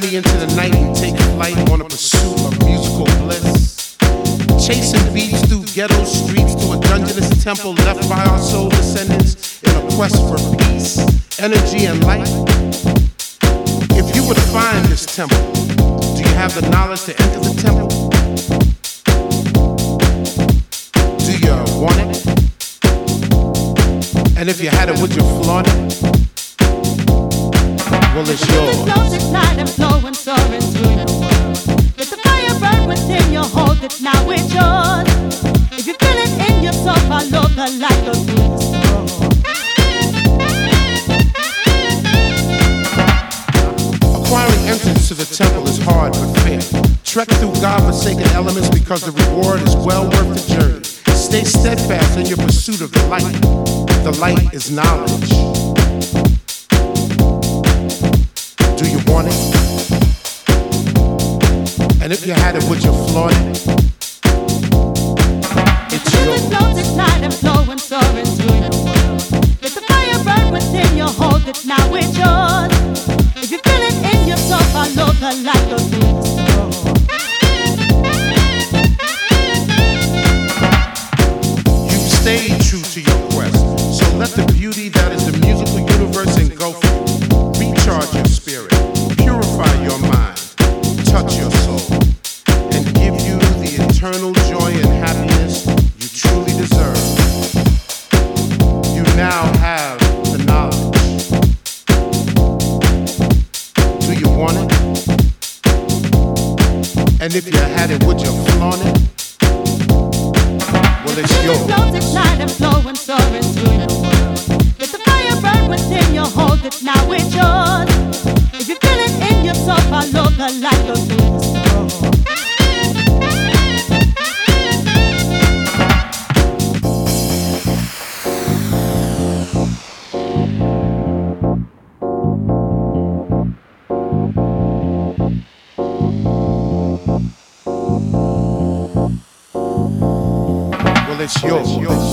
journey into the night and take flight on a pursuit of musical bliss. Chasing beats through ghetto streets to a dungeonous temple left by our soul descendants in a quest for peace, energy, and light. If you were to find this temple, do you have the knowledge to enter the temple? Do you want it? And if you had it, would you flaunt it? Well, it's yours. Flows ignite and flow and through your world. Let the fire burn within you, hold it now, it's yours. If you feel it in your soul, follow the light, go through the storm. Acquiring entrance to the temple is hard but fair. Trek through God-forsaken elements because the reward is well worth the journey. Stay steadfast in your pursuit of the light. The light is knowledge. You it? And if you had it, would you flaunt it? It's yours. it flows ignite and flow and soaring through your world. Let the fire burn within you, hold it now, it's yours. If you feel it in your soul, follow the light, go through the storm. You've stayed true to your quest. So let the beauty that is the musical universe engulf you. Recharge your if you had it, would you Well,